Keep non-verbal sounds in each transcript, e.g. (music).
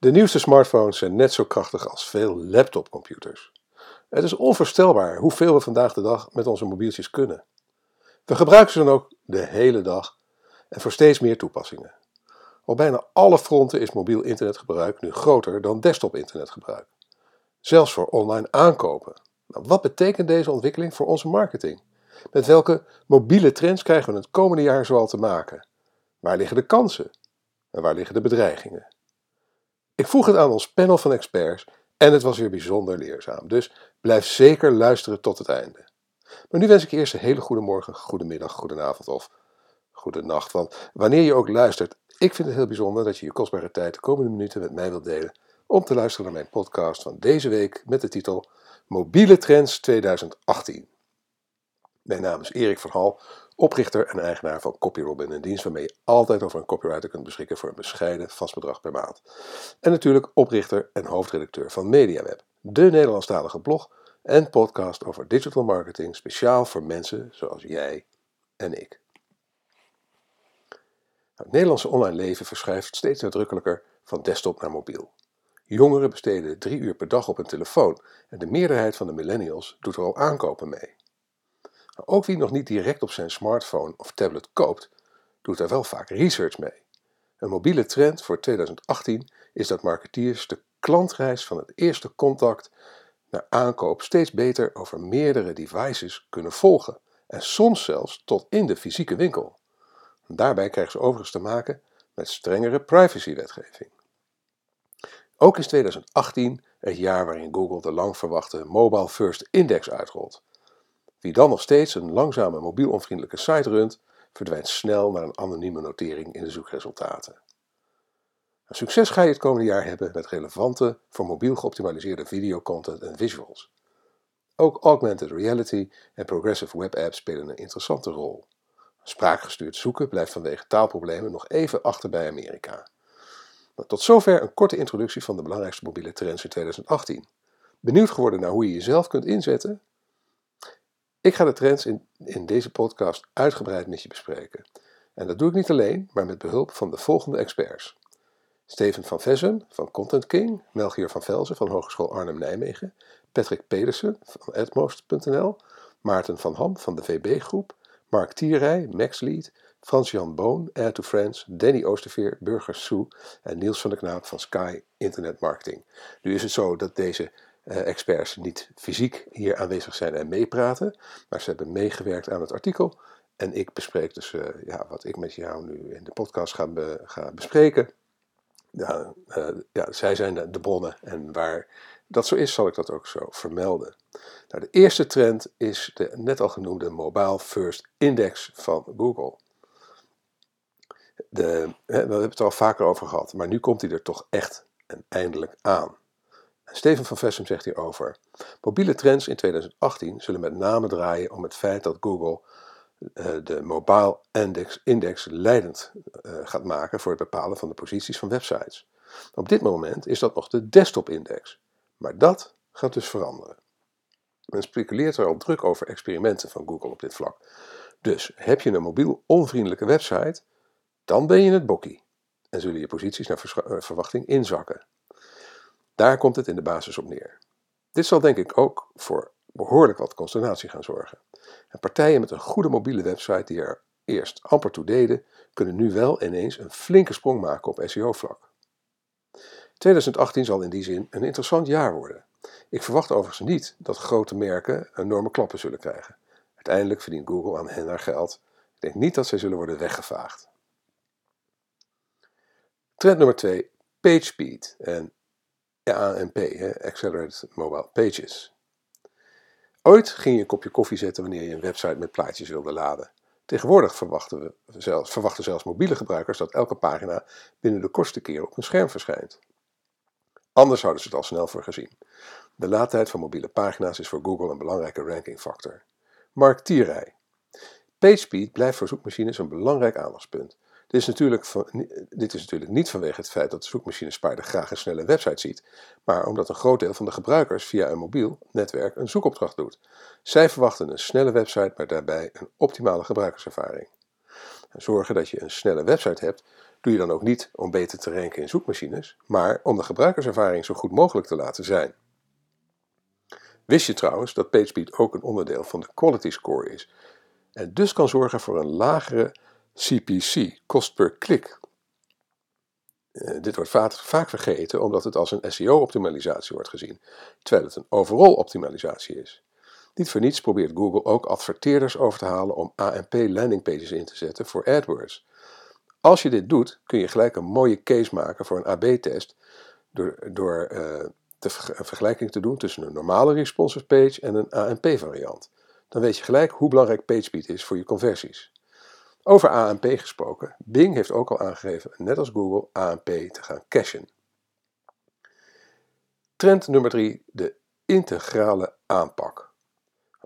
De nieuwste smartphones zijn net zo krachtig als veel laptopcomputers. Het is onvoorstelbaar hoeveel we vandaag de dag met onze mobieltjes kunnen. We gebruiken ze dan ook de hele dag en voor steeds meer toepassingen. Op bijna alle fronten is mobiel internetgebruik nu groter dan desktop internetgebruik. Zelfs voor online aankopen. Nou, wat betekent deze ontwikkeling voor onze marketing? Met welke mobiele trends krijgen we het komende jaar zoal te maken? Waar liggen de kansen? En waar liggen de bedreigingen? Ik vroeg het aan ons panel van experts en het was weer bijzonder leerzaam. Dus blijf zeker luisteren tot het einde. Maar nu wens ik eerst een hele goede morgen, goede middag, goede avond of goede nacht. Want wanneer je ook luistert, ik vind het heel bijzonder dat je je kostbare tijd de komende minuten met mij wilt delen om te luisteren naar mijn podcast van deze week met de titel Mobiele Trends 2018. Mijn naam is Erik van Hal, oprichter en eigenaar van CopyRobin, een dienst waarmee je altijd over een copywriter kunt beschikken voor een bescheiden vast bedrag per maand. En natuurlijk oprichter en hoofdredacteur van MediaWeb, de Nederlandstalige blog en podcast over digital marketing speciaal voor mensen zoals jij en ik. Het Nederlandse online leven verschuift steeds nadrukkelijker van desktop naar mobiel. Jongeren besteden drie uur per dag op een telefoon en de meerderheid van de millennials doet er al aankopen mee. Ook wie nog niet direct op zijn smartphone of tablet koopt, doet er wel vaak research mee. Een mobiele trend voor 2018 is dat marketeers de klantreis van het eerste contact naar aankoop steeds beter over meerdere devices kunnen volgen en soms zelfs tot in de fysieke winkel. Daarbij krijgen ze overigens te maken met strengere privacywetgeving. Ook is 2018 het jaar waarin Google de lang verwachte Mobile First Index uitrolt. Wie dan nog steeds een langzame mobielonvriendelijke site runt, verdwijnt snel naar een anonieme notering in de zoekresultaten. Een succes ga je het komende jaar hebben met relevante, voor mobiel geoptimaliseerde videocontent en visuals. Ook augmented reality en progressive web apps spelen een interessante rol. Spraakgestuurd zoeken blijft vanwege taalproblemen nog even achter bij Amerika. Maar tot zover een korte introductie van de belangrijkste mobiele trends in 2018. Benieuwd geworden naar hoe je jezelf kunt inzetten? Ik ga de trends in, in deze podcast uitgebreid met je bespreken. En dat doe ik niet alleen, maar met behulp van de volgende experts. Steven van Vessen van Content King, Melchior van Velzen van Hogeschool Arnhem-Nijmegen, Patrick Pedersen van Edmost.nl, Maarten van Ham van de VB-groep, Mark Tierij, MaxLead, Frans-Jan Boon, Air to Friends, Danny Oosterveer, Burger Sue en Niels van der Knaap van Sky Internet Marketing. Nu is het zo dat deze experts niet fysiek hier aanwezig zijn en meepraten, maar ze hebben meegewerkt aan het artikel. En ik bespreek dus uh, ja, wat ik met jou nu in de podcast ga, ga bespreken. Ja, uh, ja, zij zijn de, de bronnen en waar dat zo is, zal ik dat ook zo vermelden. Nou, de eerste trend is de net al genoemde Mobile First Index van Google. De, we hebben het er al vaker over gehad, maar nu komt hij er toch echt en eindelijk aan. Steven van Vessem zegt hierover: Mobiele trends in 2018 zullen met name draaien om het feit dat Google uh, de Mobile Index, index leidend uh, gaat maken voor het bepalen van de posities van websites. Op dit moment is dat nog de Desktop Index, maar dat gaat dus veranderen. Men speculeert er al druk over experimenten van Google op dit vlak. Dus heb je een mobiel onvriendelijke website, dan ben je het bokkie en zullen je posities naar eh, verwachting inzakken. Daar komt het in de basis op neer. Dit zal denk ik ook voor behoorlijk wat consternatie gaan zorgen. En partijen met een goede mobiele website die er eerst amper toe deden, kunnen nu wel ineens een flinke sprong maken op SEO-vlak. 2018 zal in die zin een interessant jaar worden. Ik verwacht overigens niet dat grote merken enorme klappen zullen krijgen. Uiteindelijk verdient Google aan hen haar geld. Ik denk niet dat zij zullen worden weggevaagd. Trend nummer 2, PageSpeed en AMP, Accelerated Mobile Pages. Ooit ging je een kopje koffie zetten wanneer je een website met plaatjes wilde laden. Tegenwoordig verwachten, we zelfs, verwachten zelfs mobiele gebruikers dat elke pagina binnen de kortste keer op een scherm verschijnt. Anders zouden ze het al snel voor gezien. De laadtijd van mobiele pagina's is voor Google een belangrijke rankingfactor. Mark Tierij. PageSpeed blijft voor zoekmachines een belangrijk aandachtspunt. Dit is, natuurlijk dit is natuurlijk niet vanwege het feit dat de zoekmachinespaarder graag een snelle website ziet, maar omdat een groot deel van de gebruikers via een mobiel netwerk een zoekopdracht doet. Zij verwachten een snelle website, maar daarbij een optimale gebruikerservaring. En zorgen dat je een snelle website hebt, doe je dan ook niet om beter te ranken in zoekmachines, maar om de gebruikerservaring zo goed mogelijk te laten zijn. Wist je trouwens dat PageSpeed ook een onderdeel van de quality score is en dus kan zorgen voor een lagere CPC, kost per klik. Uh, dit wordt vaak, vaak vergeten omdat het als een SEO-optimalisatie wordt gezien, terwijl het een overall optimalisatie is. Niet voor niets probeert Google ook adverteerders over te halen om AMP landingpages in te zetten voor AdWords. Als je dit doet, kun je gelijk een mooie case maken voor een AB-test door, door uh, een vergelijking te doen tussen een normale responsive page en een AMP-variant. Dan weet je gelijk hoe belangrijk PageSpeed is voor je conversies. Over AMP gesproken, Bing heeft ook al aangegeven, net als Google, AMP te gaan cachen. Trend nummer 3, de integrale aanpak.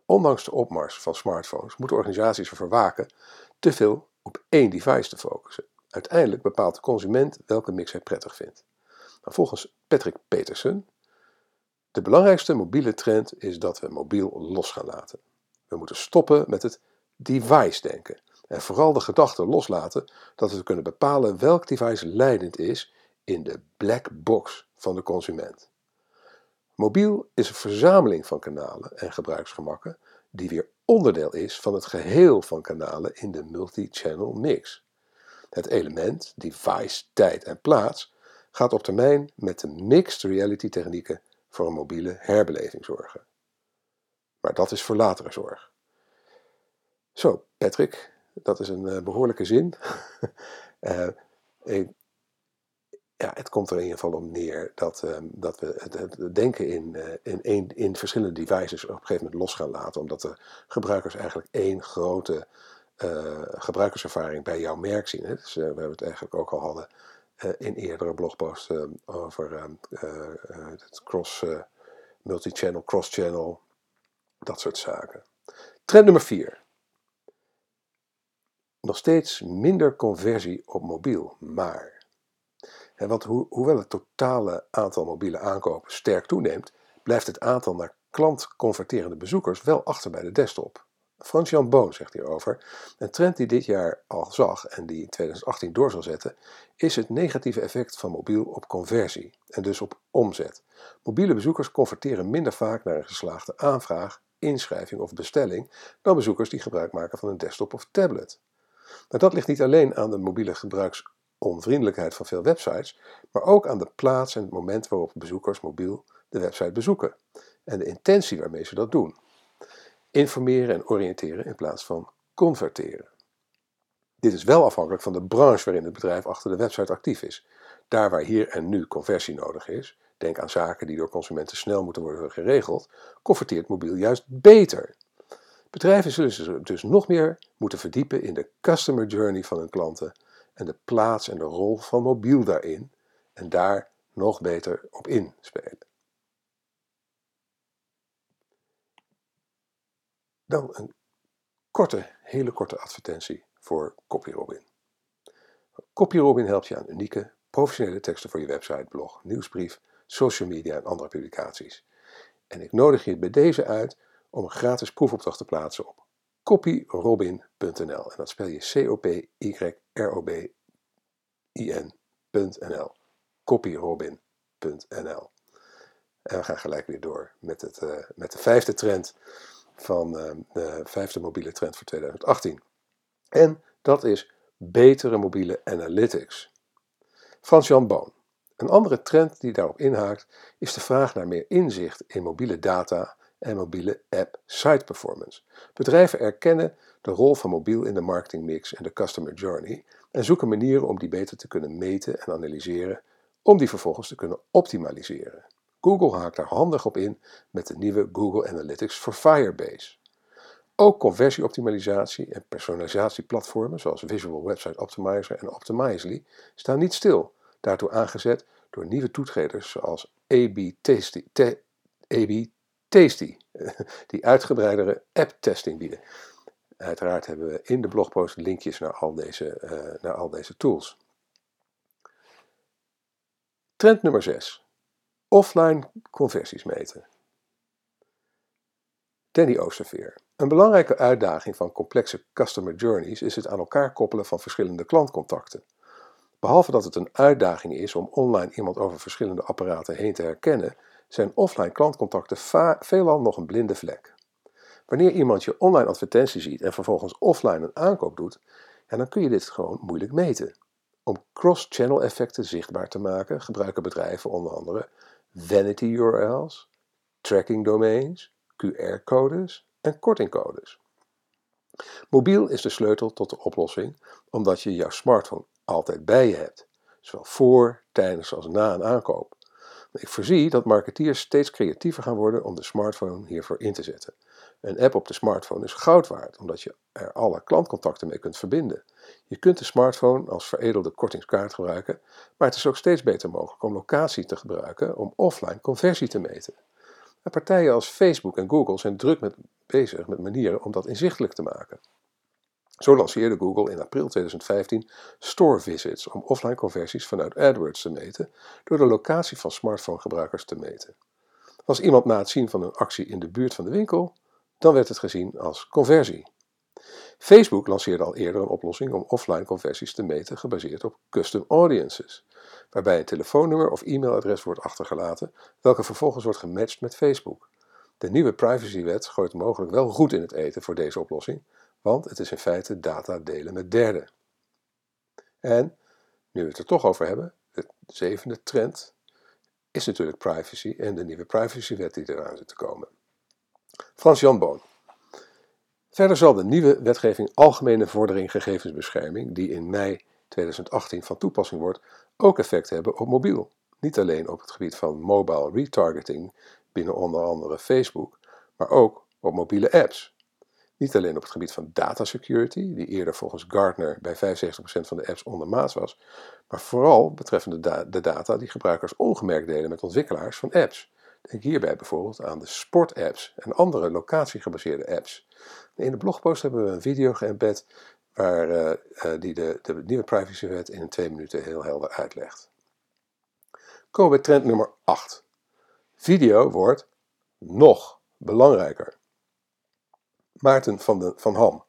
Ondanks de opmars van smartphones moeten organisaties ervoor waken te veel op één device te focussen. Uiteindelijk bepaalt de consument welke mix hij prettig vindt. Maar volgens Patrick Peterson, de belangrijkste mobiele trend is dat we mobiel los gaan laten. We moeten stoppen met het device-denken en vooral de gedachte loslaten dat we kunnen bepalen welk device leidend is in de black box van de consument. Mobiel is een verzameling van kanalen en gebruiksgemakken die weer onderdeel is van het geheel van kanalen in de multi-channel mix. Het element, device, tijd en plaats gaat op termijn met de mixed reality technieken voor een mobiele herbeleving zorgen. Maar dat is voor latere zorg. Zo, Patrick, dat is een uh, behoorlijke zin. (laughs) ik, ja, het komt er in ieder geval om neer dat, um, dat we het, denken in, uh, in, in verschillende devices op een gegeven moment los gaan laten, omdat de gebruikers eigenlijk één grote gebruikerservaring bij jouw merk zien. Hè? Dus, we hebben het eigenlijk ook al hadden in eerdere blogposts over het cross, multi-channel, cross-channel, dat soort zaken. Trend nummer 4. Nog steeds minder conversie op mobiel, maar want ho hoewel het totale aantal mobiele aankopen sterk toeneemt, blijft het aantal naar klant converterende bezoekers wel achter bij de desktop. Frans-Jan Boon zegt hierover: Een trend die dit jaar al zag en die in 2018 door zal zetten, is het negatieve effect van mobiel op conversie en dus op omzet. Mobiele bezoekers converteren minder vaak naar een geslaagde aanvraag, inschrijving of bestelling dan bezoekers die gebruik maken van een desktop of tablet. Maar dat ligt niet alleen aan de mobiele gebruiks onvriendelijkheid van veel websites, maar ook aan de plaats en het moment waarop bezoekers mobiel de website bezoeken en de intentie waarmee ze dat doen. Informeren en oriënteren in plaats van converteren. Dit is wel afhankelijk van de branche waarin het bedrijf achter de website actief is. Daar waar hier en nu conversie nodig is, denk aan zaken die door consumenten snel moeten worden geregeld, converteert mobiel juist beter. Bedrijven zullen zich dus nog meer moeten verdiepen in de customer journey van hun klanten en de plaats en de rol van mobiel daarin en daar nog beter op inspelen. Dan een korte, hele korte advertentie voor CopyRobin. CopyRobin helpt je aan unieke, professionele teksten voor je website, blog, nieuwsbrief, social media en andere publicaties. En ik nodig je bij deze uit om een gratis proefopdracht te plaatsen op copyrobin.nl. En dat spel je C-O-P-Y-R-O-B-I-N.nl. Copyrobin.nl. En we gaan gelijk weer door met, het, uh, met de vijfde trend van de vijfde mobiele trend voor 2018. En dat is betere mobiele analytics. Frans-Jan Boon. Een andere trend die daarop inhaakt is de vraag naar meer inzicht in mobiele data en mobiele app site performance. Bedrijven erkennen de rol van mobiel in de marketingmix en de customer journey en zoeken manieren om die beter te kunnen meten en analyseren, om die vervolgens te kunnen optimaliseren. Google haakt daar handig op in met de nieuwe Google Analytics voor Firebase. Ook conversieoptimalisatie en personalisatieplatformen zoals Visual Website Optimizer en Optimizely staan niet stil, daartoe aangezet door nieuwe toetreders zoals AB Tasty, (laughs) die uitgebreidere app-testing bieden. Uiteraard hebben we in de blogpost linkjes naar al deze, uh, naar al deze tools. Trend nummer 6. Offline conversies meten. Danny Oosterveer. Een belangrijke uitdaging van complexe customer journeys is het aan elkaar koppelen van verschillende klantcontacten. Behalve dat het een uitdaging is om online iemand over verschillende apparaten heen te herkennen, zijn offline klantcontacten veelal nog een blinde vlek. Wanneer iemand je online advertentie ziet en vervolgens offline een aankoop doet, dan kun je dit gewoon moeilijk meten. Om cross-channel effecten zichtbaar te maken, gebruiken bedrijven onder andere vanity URL's, tracking domains, QR-codes en kortingcodes. Mobiel is de sleutel tot de oplossing, omdat je jouw smartphone altijd bij je hebt, zowel voor, tijdens als na een aankoop. Ik voorzie dat marketeers steeds creatiever gaan worden om de smartphone hiervoor in te zetten. Een app op de smartphone is goud waard, omdat je er alle klantcontacten mee kunt verbinden. Je kunt de smartphone als veredelde kortingskaart gebruiken, maar het is ook steeds beter mogelijk om locatie te gebruiken om offline conversie te meten. En partijen als Facebook en Google zijn druk met, bezig met manieren om dat inzichtelijk te maken. Zo lanceerde Google in april 2015 Store Visits om offline conversies vanuit AdWords te meten door de locatie van smartphonegebruikers te meten. Was iemand na het zien van een actie in de buurt van de winkel, dan werd het gezien als conversie. Facebook lanceerde al eerder een oplossing om offline conversies te meten gebaseerd op custom audiences, waarbij een telefoonnummer of e-mailadres wordt achtergelaten, welke vervolgens wordt gematcht met Facebook. De nieuwe privacywet gooit mogelijk wel goed in het eten voor deze oplossing, want het is in feite data delen met derden. En, nu we het er toch over hebben, de zevende trend is natuurlijk privacy en de nieuwe privacywet die eraan zit te komen. Frans-Jan Boon. Verder zal de nieuwe wetgeving Algemene Vordering Gegevensbescherming, die in mei 2018 van toepassing wordt, ook effect hebben op mobiel. Niet alleen op het gebied van mobile retargeting binnen onder andere Facebook, maar ook op mobiele apps. Niet alleen op het gebied van data security, die eerder volgens Gartner bij 75% van de apps ondermaats was, maar vooral betreffende de data die gebruikers ongemerkt delen met ontwikkelaars van apps. Denk hierbij bijvoorbeeld aan de sportapps en andere locatiegebaseerde apps. In de blogpost hebben we een video geëmbed waar, uh, uh, die de, de nieuwe privacywet in twee minuten heel helder uitlegt. Komen we bij trend nummer 8. Video wordt nog belangrijker. Maarten van, de, van Ham.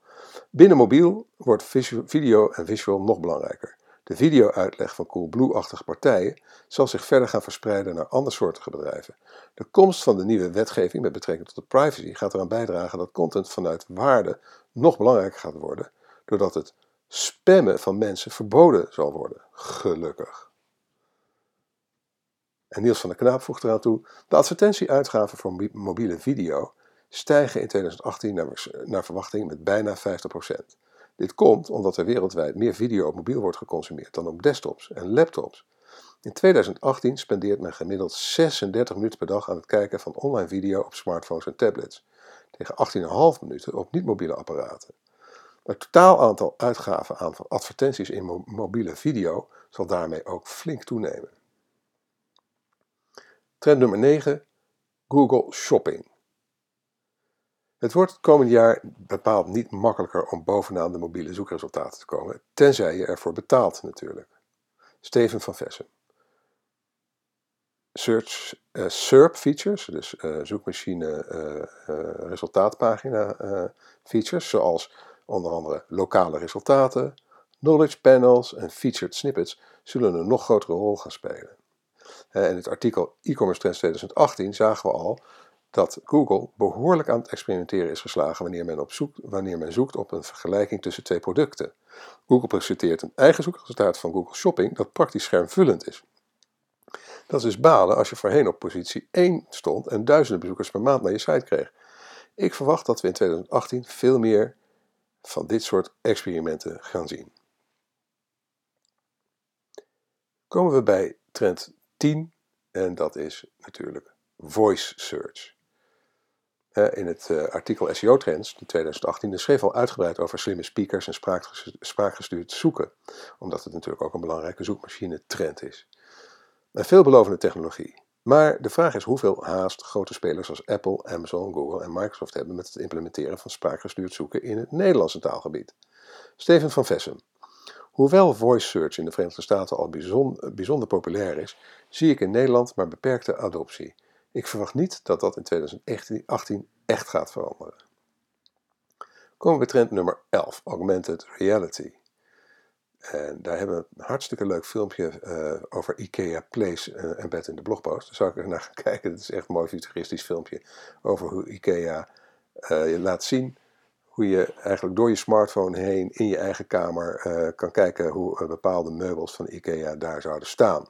Binnen mobiel wordt video en visual nog belangrijker. De video-uitleg van Coolblue-achtige partijen zal zich verder gaan verspreiden naar andersoortige bedrijven. De komst van de nieuwe wetgeving met betrekking tot de privacy gaat eraan bijdragen dat content vanuit waarde nog belangrijker gaat worden, doordat het spammen van mensen verboden zal worden. Gelukkig. En Niels van der Knaap voegt eraan toe: de advertentieuitgaven voor mobiele video stijgen in 2018 naar, verwachting met bijna 50%. Dit komt omdat er wereldwijd meer video op mobiel wordt geconsumeerd dan op desktops en laptops. In 2018 spendeert men gemiddeld 36 minuten per dag aan het kijken van online video op smartphones en tablets, tegen 18,5 minuten op niet-mobiele apparaten. Het totaal aantal uitgaven aan advertenties in mobiele video zal daarmee ook flink toenemen. Trend nummer 9: Google Shopping. Het wordt het komend jaar bepaald niet makkelijker om bovenaan de mobiele zoekresultaten te komen, tenzij je ervoor betaalt natuurlijk. Steven van Vessen. Search, uh, SERP features, dus uh, zoekmachine uh, resultaatpagina features, zoals onder andere lokale resultaten, knowledge panels en featured snippets, zullen een nog grotere rol gaan spelen. in het artikel E-commerce Trends 2018 zagen we al dat Google behoorlijk aan het experimenteren is geslagen wanneer men, op zoek, wanneer men zoekt op een vergelijking tussen twee producten. Google presenteert een eigen zoekresultaat van Google Shopping dat praktisch schermvullend is. Dat is balen als je voorheen op positie 1 stond en duizenden bezoekers per maand naar je site kreeg. Ik verwacht dat we in 2018 veel meer van dit soort experimenten gaan zien. Komen we bij trend 10 en dat is natuurlijk voice search in het uh, artikel SEO Trends in 2018 schreef al uitgebreid over slimme speakers en spraakgestuurd zoeken, omdat het natuurlijk ook een belangrijke zoekmachine trend is. Een veelbelovende technologie. Maar de vraag is hoeveel haast grote spelers als Apple, Amazon, Google en Microsoft hebben met het implementeren van spraakgestuurd zoeken in het Nederlandse taalgebied. Steven van Vessen. Hoewel voice search in de Verenigde Staten al bijzonder populair is, zie ik in Nederland maar beperkte adoptie. Ik verwacht niet dat dat in 2018 echt gaat veranderen. Komen we bij trend nummer 11, augmented reality. En daar hebben we een hartstikke leuk filmpje uh, over IKEA Place uh, embed in de blogpost. Daar zou ik er naar gaan (laughs) kijken. Het is echt een mooi futuristisch filmpje over hoe IKEA uh, je laat zien hoe je eigenlijk door je smartphone heen in je eigen kamer kan kijken hoe bepaalde meubels van IKEA daar zouden staan.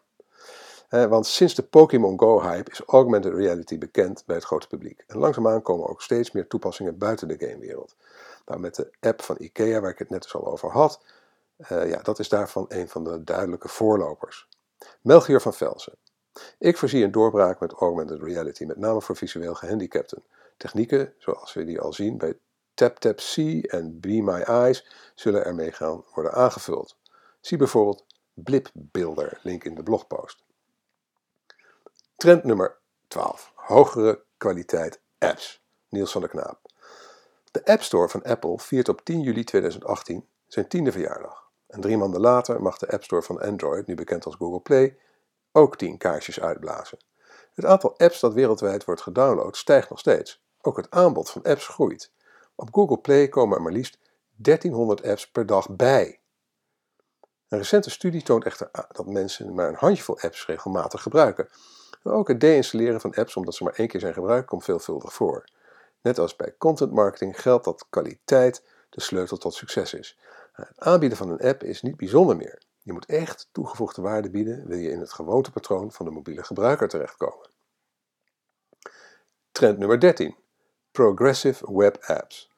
Want sinds de Pokémon Go-hype is augmented reality bekend bij het grote publiek. En langzaamaan komen ook steeds meer toepassingen buiten de gamewereld. Nou, met de app van IKEA, waar ik het net dus al over had, uh, ja, dat is daarvan een van de duidelijke voorlopers. Melchior van Velsen. Ik voorzie een doorbraak met augmented reality, met name voor visueel gehandicapten. Technieken, zoals we die al zien bij TapTap-See en Be My Eyes, zullen ermee gaan worden aangevuld. Zie bijvoorbeeld Blip Builder, link in de blogpost. Trend nummer 12. Hogere kwaliteit apps. Niels van der Knaap. De App Store van Apple viert op 10 juli 2018 zijn tiende verjaardag. En drie maanden later mag de App Store van Android, nu bekend als Google Play, ook 10 kaarsjes uitblazen. Het aantal apps dat wereldwijd wordt gedownload stijgt nog steeds. Ook het aanbod van apps groeit. Op Google Play komen er maar liefst 1300 apps per dag bij. Een recente studie toont echter dat mensen maar een handjevol apps regelmatig gebruiken. Ook het deinstalleren van apps omdat ze maar één keer zijn gebruikt komt veelvuldig voor. Net als bij content marketing geldt dat kwaliteit de sleutel tot succes is. Het aanbieden van een app is niet bijzonder meer. Je moet echt toegevoegde waarde bieden, wil je in het gewoontepatroon van de mobiele gebruiker terechtkomen. Trend nummer 13. Progressive Web Apps.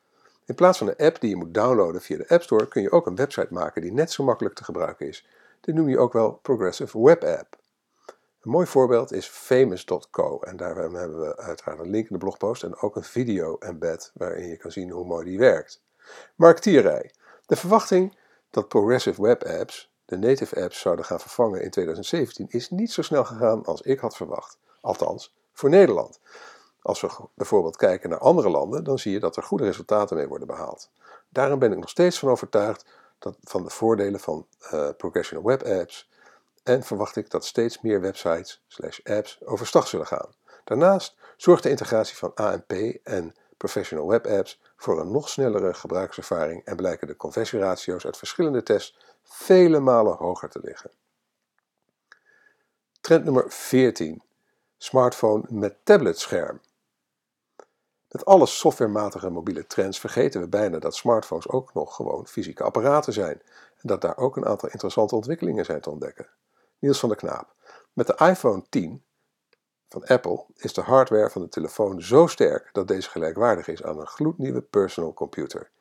In plaats van een app die je moet downloaden via de App Store kun je ook een website maken die net zo makkelijk te gebruiken is. Dit noem je ook wel Progressive Web App. Een mooi voorbeeld is famous.co en daar hebben we uiteraard een link in de blogpost en ook een video embed waarin je kan zien hoe mooi die werkt. Marktierij. De verwachting dat progressive web apps de native apps zouden gaan vervangen in 2017 is niet zo snel gegaan als ik had verwacht. Althans, voor Nederland. Als we bijvoorbeeld kijken naar andere landen, dan zie je dat er goede resultaten mee worden behaald. Daarom ben ik nog steeds van overtuigd dat, van de voordelen van uh, progressional web apps en verwacht ik dat steeds meer websites slash apps overstag zullen gaan. Daarnaast zorgt de integratie van ANP en professional web apps voor een nog snellere gebruikservaring en blijken de conversieratio's uit verschillende tests vele malen hoger te liggen. Trend nummer 14. Smartphone met tabletscherm. Met alle softwarematige mobiele trends vergeten we bijna dat smartphones ook nog gewoon fysieke apparaten zijn en dat daar ook een aantal interessante ontwikkelingen zijn te ontdekken. Niels van der Knaap. Met de iPhone 10 van Apple is de hardware van de telefoon zo sterk dat deze gelijkwaardig is aan een gloednieuwe personal computer.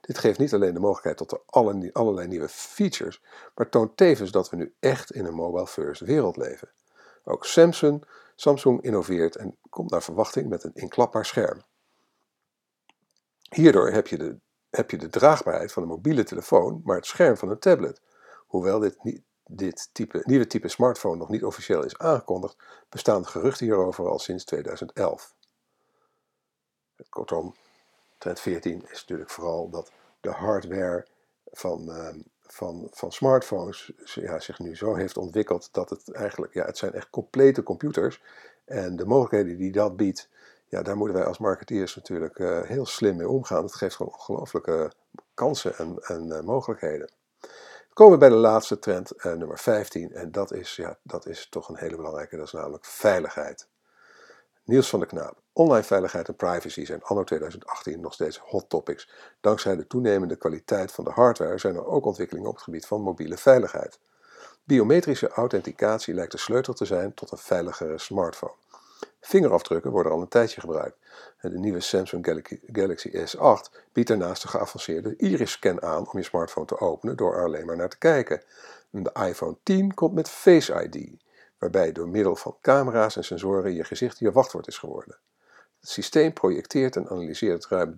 Dit geeft niet alleen de mogelijkheid tot de allerlei nieuwe features, maar toont tevens dat we nu echt in een mobile first wereld leven. Ook Samsung, Samsung innoveert en komt naar verwachting met een inklapbaar scherm. Hierdoor heb je, de, heb je de draagbaarheid van een mobiele telefoon, maar het scherm van een tablet. Hoewel dit niet, dit type, nieuwe type smartphone nog niet officieel is aangekondigd, bestaan geruchten hierover al sinds 2011. Kortom, trend 14 is natuurlijk vooral dat de hardware van, uh, van, van smartphones ja, zich nu zo heeft ontwikkeld dat het eigenlijk, ja, het zijn echt complete computers. En de mogelijkheden die dat biedt, ja, daar moeten wij als marketeers natuurlijk uh, heel slim mee omgaan. Het geeft gewoon ongelooflijke kansen en, en uh, mogelijkheden komen we bij de laatste trend, uh, nummer 15. En dat is, ja, dat is toch een hele belangrijke, dat is namelijk veiligheid. Niels van der Knaap. Online veiligheid en privacy zijn anno 2018 nog steeds hot topics. Dankzij de toenemende kwaliteit van de hardware zijn er ook ontwikkelingen op het gebied van mobiele veiligheid. Biometrische authenticatie lijkt de sleutel te zijn tot een veiligere smartphone. Vingerafdrukken worden al een tijdje gebruikt. De nieuwe Samsung Galaxy S8 biedt daarnaast de geavanceerde iris-scan aan om je smartphone te openen door er alleen maar naar te kijken. De iPhone 10 komt met Face ID, waarbij door middel van camera's en sensoren je gezicht je wachtwoord is geworden. Het systeem projecteert en analyseert ruim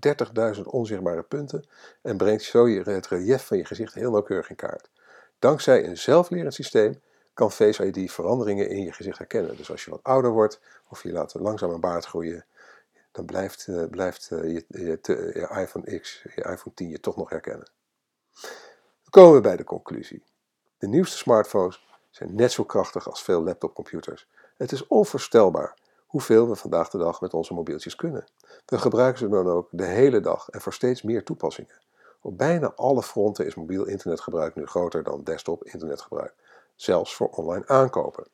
30.000 onzichtbare punten en brengt zo het relief van je gezicht heel nauwkeurig in kaart. Dankzij een zelflerend systeem kan Face ID veranderingen in je gezicht herkennen. Dus als je wat ouder wordt of je laat langzaam een baard groeien, dan blijft, uh, blijft uh, je, je, je, iPhone X, je iPhone 10 je toch nog herkennen. Dan komen we bij de conclusie. De nieuwste smartphones zijn net zo krachtig als veel laptopcomputers. Het is onvoorstelbaar hoeveel we vandaag de dag met onze mobieltjes kunnen. We gebruiken ze dan ook de hele dag en voor steeds meer toepassingen. Op bijna alle fronten is mobiel internetgebruik nu groter dan desktop internetgebruik, zelfs voor online aankopen.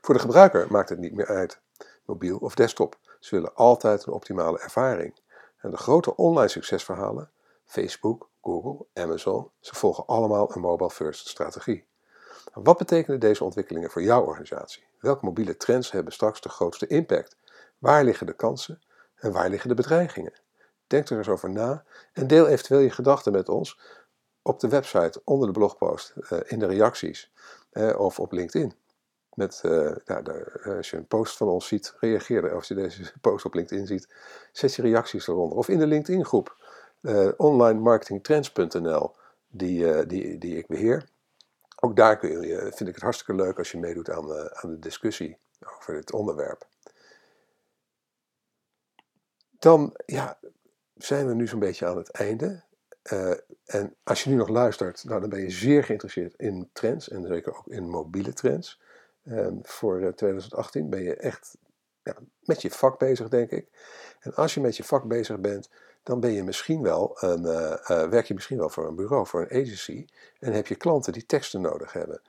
Voor de gebruiker maakt het niet meer uit, mobiel of desktop. Ze willen altijd een optimale ervaring. En de grote online succesverhalen, Facebook, Google, Amazon, ze volgen allemaal een mobile first strategie. Wat betekenen deze ontwikkelingen voor jouw organisatie? Welke mobiele trends hebben straks de grootste impact? Waar liggen de kansen en waar liggen de bedreigingen? Denk er eens over na en deel eventueel je gedachten met ons op de website, onder de blogpost, eh, in de reacties eh, of op LinkedIn. Met, uh, als je een post van ons ziet, reageer er. Als je deze (laughs) post op LinkedIn ziet, zet je reacties eronder. Of in de LinkedIn groep, onlinemarketingtrends.nl, die, die, die ik beheer. Ook daar kun je, vind ik het hartstikke leuk als je meedoet aan, aan de discussie over dit onderwerp. Dan ja, zijn we nu zo'n beetje aan het einde. Uh, en als je nu nog luistert, nou, dan ben je zeer geïnteresseerd in trends en zeker ook in mobiele trends. Uh, voor 2018 eh, ben je echt ja, met je vak bezig, denk ik. En als je met je vak bezig bent, dan ben je misschien wel een, uh, werk je misschien wel voor een bureau, voor een agency. En heb je klanten die teksten nodig hebben.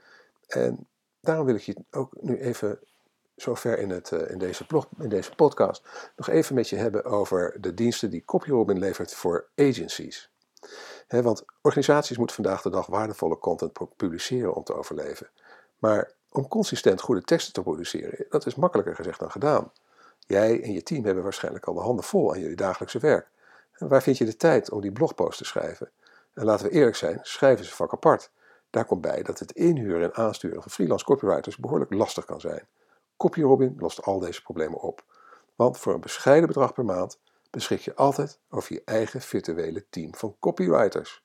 En daarom wil ik je ook nu even zover in, het, in, deze blog, in deze podcast nog even met je hebben over de diensten die CopyRobin levert voor agencies. Want organisaties moeten vandaag de dag waardevolle content publiceren om te overleven. Maar om consistent goede teksten te produceren, dat is makkelijker gezegd dan gedaan. Jij en je team hebben waarschijnlijk al de handen vol aan jullie dagelijkse werk. En waar vind je de tijd om die blogpost te schrijven? En laten we eerlijk zijn, schrijven ze vak apart. Daar komt bij dat het inhuren en aansturen van freelance copywriters behoorlijk lastig kan zijn. CopyRobin lost al deze problemen op. Want voor een bescheiden bedrag per maand beschik je altijd over je eigen virtuele team van copywriters.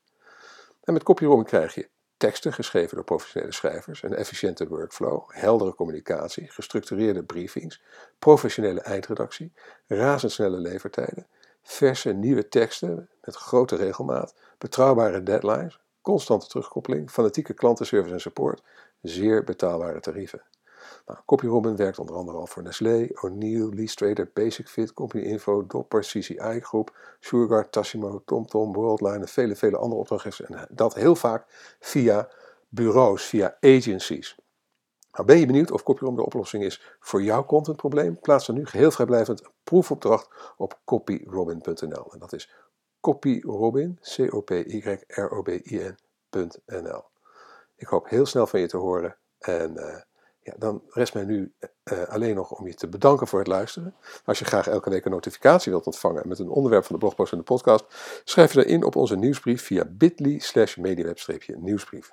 En met CopyRobin krijg je teksten geschreven door professionele schrijvers, een efficiënte workflow, heldere communicatie, gestructureerde briefings, professionele eindredactie, razendsnelle levertijden, verse nieuwe teksten met grote regelmaat, betrouwbare deadlines, constante terugkoppeling, fanatieke klantenservice en support, zeer betaalbare tarieven. Nou, CopyRobin werkt onder andere al voor Nestlé, O'Neill, Fit, Company Info, Dopper, CCI Groep, Sureguard, Tassimo, TomTom, Worldline en vele, vele andere opdrachtgevers. En dat heel vaak via bureaus, via agencies. Nou, ben je benieuwd of CopyRobin de oplossing is voor jouw contentprobleem? Plaats dan nu geheel vrijblijvend een proefopdracht op copyrobin.nl. En dat is copyrobin, C-O-P-Y-R-O-B-I-N.nl. Ik hoop heel snel van je te horen en... Uh, ja, dan rest mij nu uh, alleen nog om je te bedanken voor het luisteren. Als je graag elke week een notificatie wilt ontvangen met een onderwerp van de blogpost en de podcast, schrijf je in op onze nieuwsbrief via bit.ly slash mediaweb-nieuwsbrief.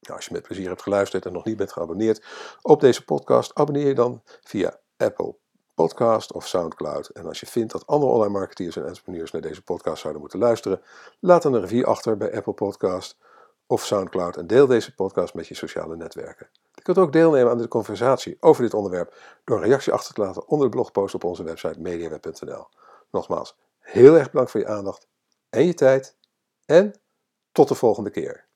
Nou, als je met plezier hebt geluisterd en nog niet bent geabonneerd op deze podcast, abonneer je dan via Apple Podcast of Soundcloud. En als je vindt dat andere online marketeers en entrepreneurs naar deze podcast zouden moeten luisteren, laat dan een review achter bij Apple Podcast of Soundcloud en deel deze podcast met je sociale netwerken. Je kunt ook deelnemen aan de conversatie over dit onderwerp door een reactie achter te laten onder de blogpost op onze website mediaweb.nl. Nogmaals, heel erg bedankt voor je aandacht en je tijd en tot de volgende keer.